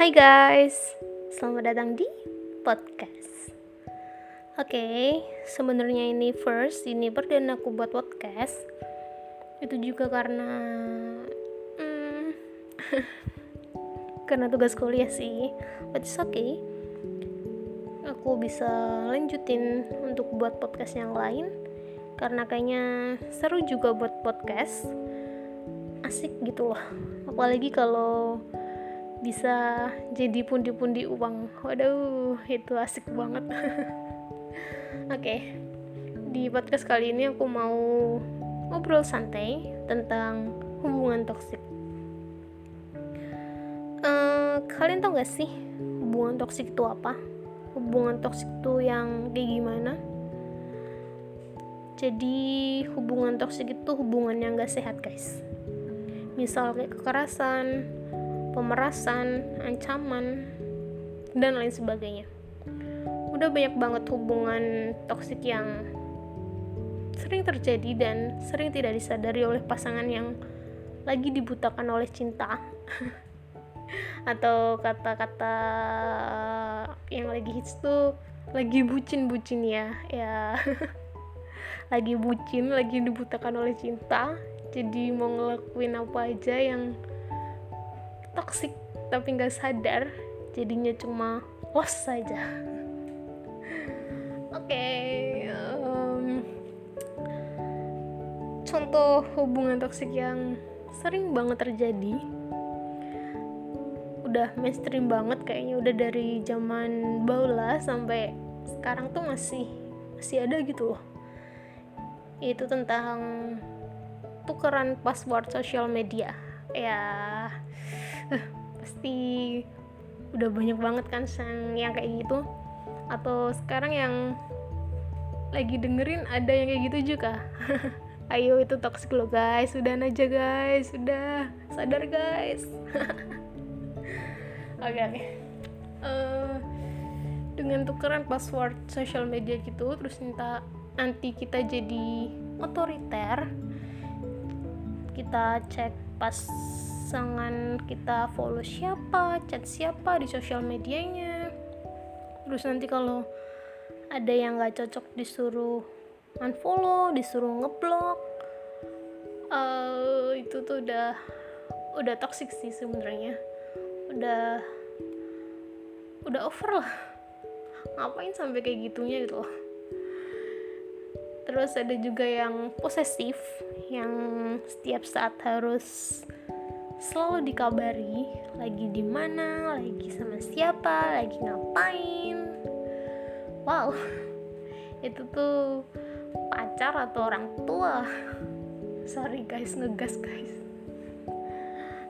Hai guys, selamat datang di podcast. Oke, okay, sebenarnya ini first, ini perdana aku buat podcast. Itu juga karena, hmm, karena tugas kuliah sih, but it's okay. Aku bisa lanjutin untuk buat podcast yang lain karena kayaknya seru juga buat podcast asik gitu loh apalagi kalau bisa jadi pundi-pundi uang. Waduh itu asik banget. Oke okay. di podcast kali ini aku mau ngobrol santai tentang hubungan toksik. Uh, kalian tau gak sih hubungan toksik itu apa? Hubungan toksik itu yang kayak gimana? Jadi hubungan toksik itu hubungan yang gak sehat guys. Misal kayak kekerasan pemerasan, ancaman, dan lain sebagainya. Udah banyak banget hubungan toksik yang sering terjadi dan sering tidak disadari oleh pasangan yang lagi dibutakan oleh cinta. Atau kata-kata yang lagi hits tuh lagi bucin-bucin ya. Ya. lagi bucin, lagi dibutakan oleh cinta. Jadi mau ngelakuin apa aja yang toxic tapi nggak sadar jadinya cuma lost saja. Oke okay, um, contoh hubungan toksik yang sering banget terjadi udah mainstream banget kayaknya udah dari zaman baula sampai sekarang tuh masih masih ada gitu loh. Itu tentang tukeran password sosial media. Ya pasti udah banyak banget kan yang yang kayak gitu. Atau sekarang yang lagi dengerin ada yang kayak gitu juga. Ayo itu toxic lo guys. Sudah aja guys. Sudah sadar guys. Oke okay, okay. uh, eh, dengan tukeran password social media gitu terus minta nanti kita jadi otoriter kita cek pas pasangan kita follow siapa, chat siapa di sosial medianya. Terus nanti kalau ada yang nggak cocok disuruh unfollow, disuruh ngeblok. Uh, itu tuh udah udah toxic sih sebenarnya. Udah udah over lah. Ngapain sampai kayak gitunya gitu loh. Terus ada juga yang posesif yang setiap saat harus selalu dikabari lagi di mana, lagi sama siapa, lagi ngapain. Wow, itu tuh pacar atau orang tua. Sorry guys, ngegas guys.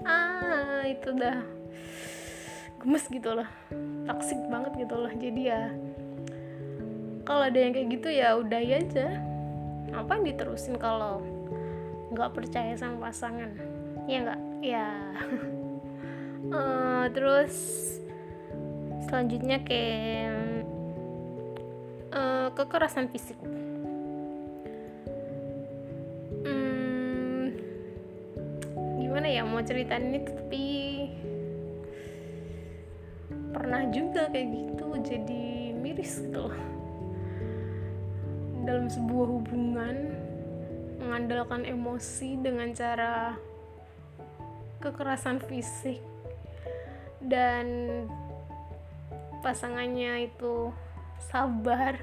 Ah, itu udah gemes gitu loh, toxic banget gitu loh. Jadi ya, kalau ada yang kayak gitu ya udah aja. Apa yang diterusin kalau nggak percaya sama pasangan? Ya nggak? ya uh, terus selanjutnya ke uh, kekerasan fisik. Hmm, gimana ya mau ceritain ini tapi pernah juga kayak gitu jadi miris gitu loh. Dalam sebuah hubungan mengandalkan emosi dengan cara kekerasan fisik. Dan pasangannya itu sabar.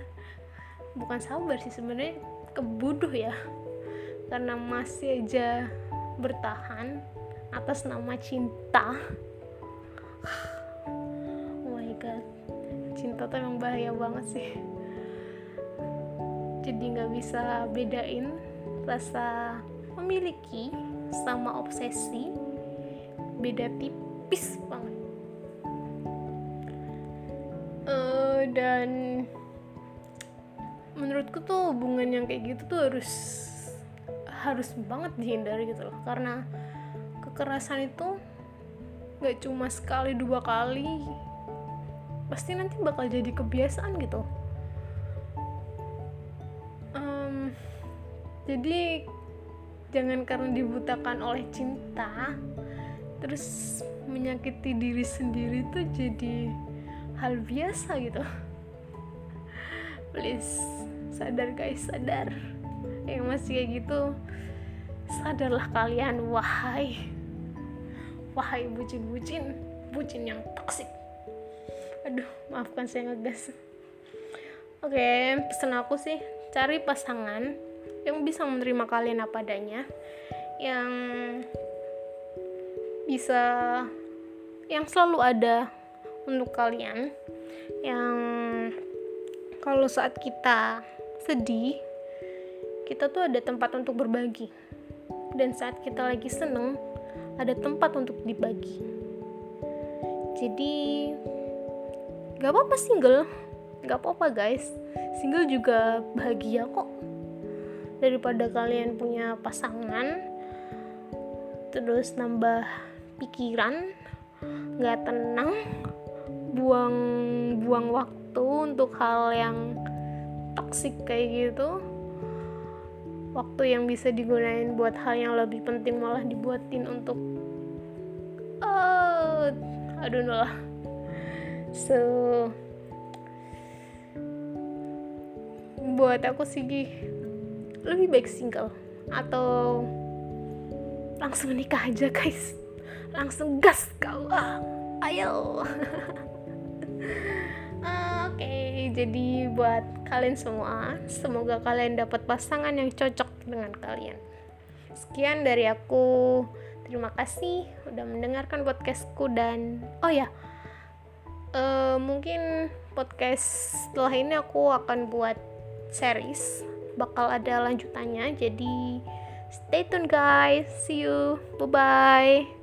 Bukan sabar sih sebenarnya kebuduh ya. Karena masih aja bertahan atas nama cinta. Oh my god. Cinta tuh emang bahaya banget sih. Jadi nggak bisa bedain rasa memiliki sama obsesi beda tipis banget. Uh, dan menurutku tuh hubungan yang kayak gitu tuh harus harus banget dihindari gitu loh. Karena kekerasan itu nggak cuma sekali dua kali pasti nanti bakal jadi kebiasaan gitu. Um, jadi jangan karena dibutakan oleh cinta terus menyakiti diri sendiri tuh jadi hal biasa gitu. Please sadar guys sadar. Yang masih kayak gitu sadarlah kalian wahai. Wahai bucin-bucin bucin yang toksik aduh maafkan saya ngegas oke pesan aku sih cari pasangan yang bisa menerima kalian apa adanya yang bisa yang selalu ada untuk kalian. Yang kalau saat kita sedih kita tuh ada tempat untuk berbagi. Dan saat kita lagi seneng ada tempat untuk dibagi. Jadi gak apa-apa single. Gak apa-apa guys. Single juga bahagia kok. Daripada kalian punya pasangan terus nambah pikiran gak tenang buang buang waktu untuk hal yang toksik kayak gitu. Waktu yang bisa digunain buat hal yang lebih penting malah dibuatin untuk uh, aduh lah so buat aku sih lebih baik single atau langsung menikah aja guys langsung gas kau ah, ayo Oke, okay, jadi buat kalian semua, semoga kalian dapat pasangan yang cocok dengan kalian. Sekian dari aku. Terima kasih udah mendengarkan podcastku dan oh ya, uh, mungkin podcast setelah ini aku akan buat series, bakal ada lanjutannya. Jadi stay tune guys. See you. Bye bye.